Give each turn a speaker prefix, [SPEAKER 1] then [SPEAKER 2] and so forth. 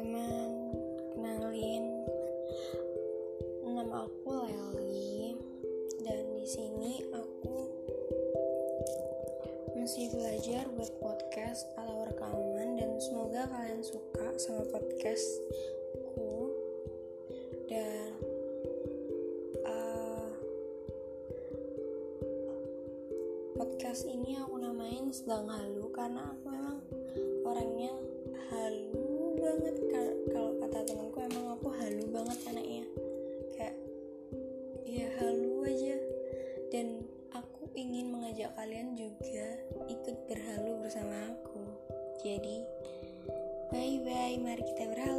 [SPEAKER 1] Teman-teman, kenalin. Nama aku Leli dan di sini aku masih belajar buat podcast atau rekaman dan semoga kalian suka sama podcastku. Dan uh, podcast ini aku namain sedang halu karena aku memang orangnya berhalu aja. Dan aku ingin mengajak kalian juga ikut berhalu bersama aku. Jadi bye bye mari kita berhalu.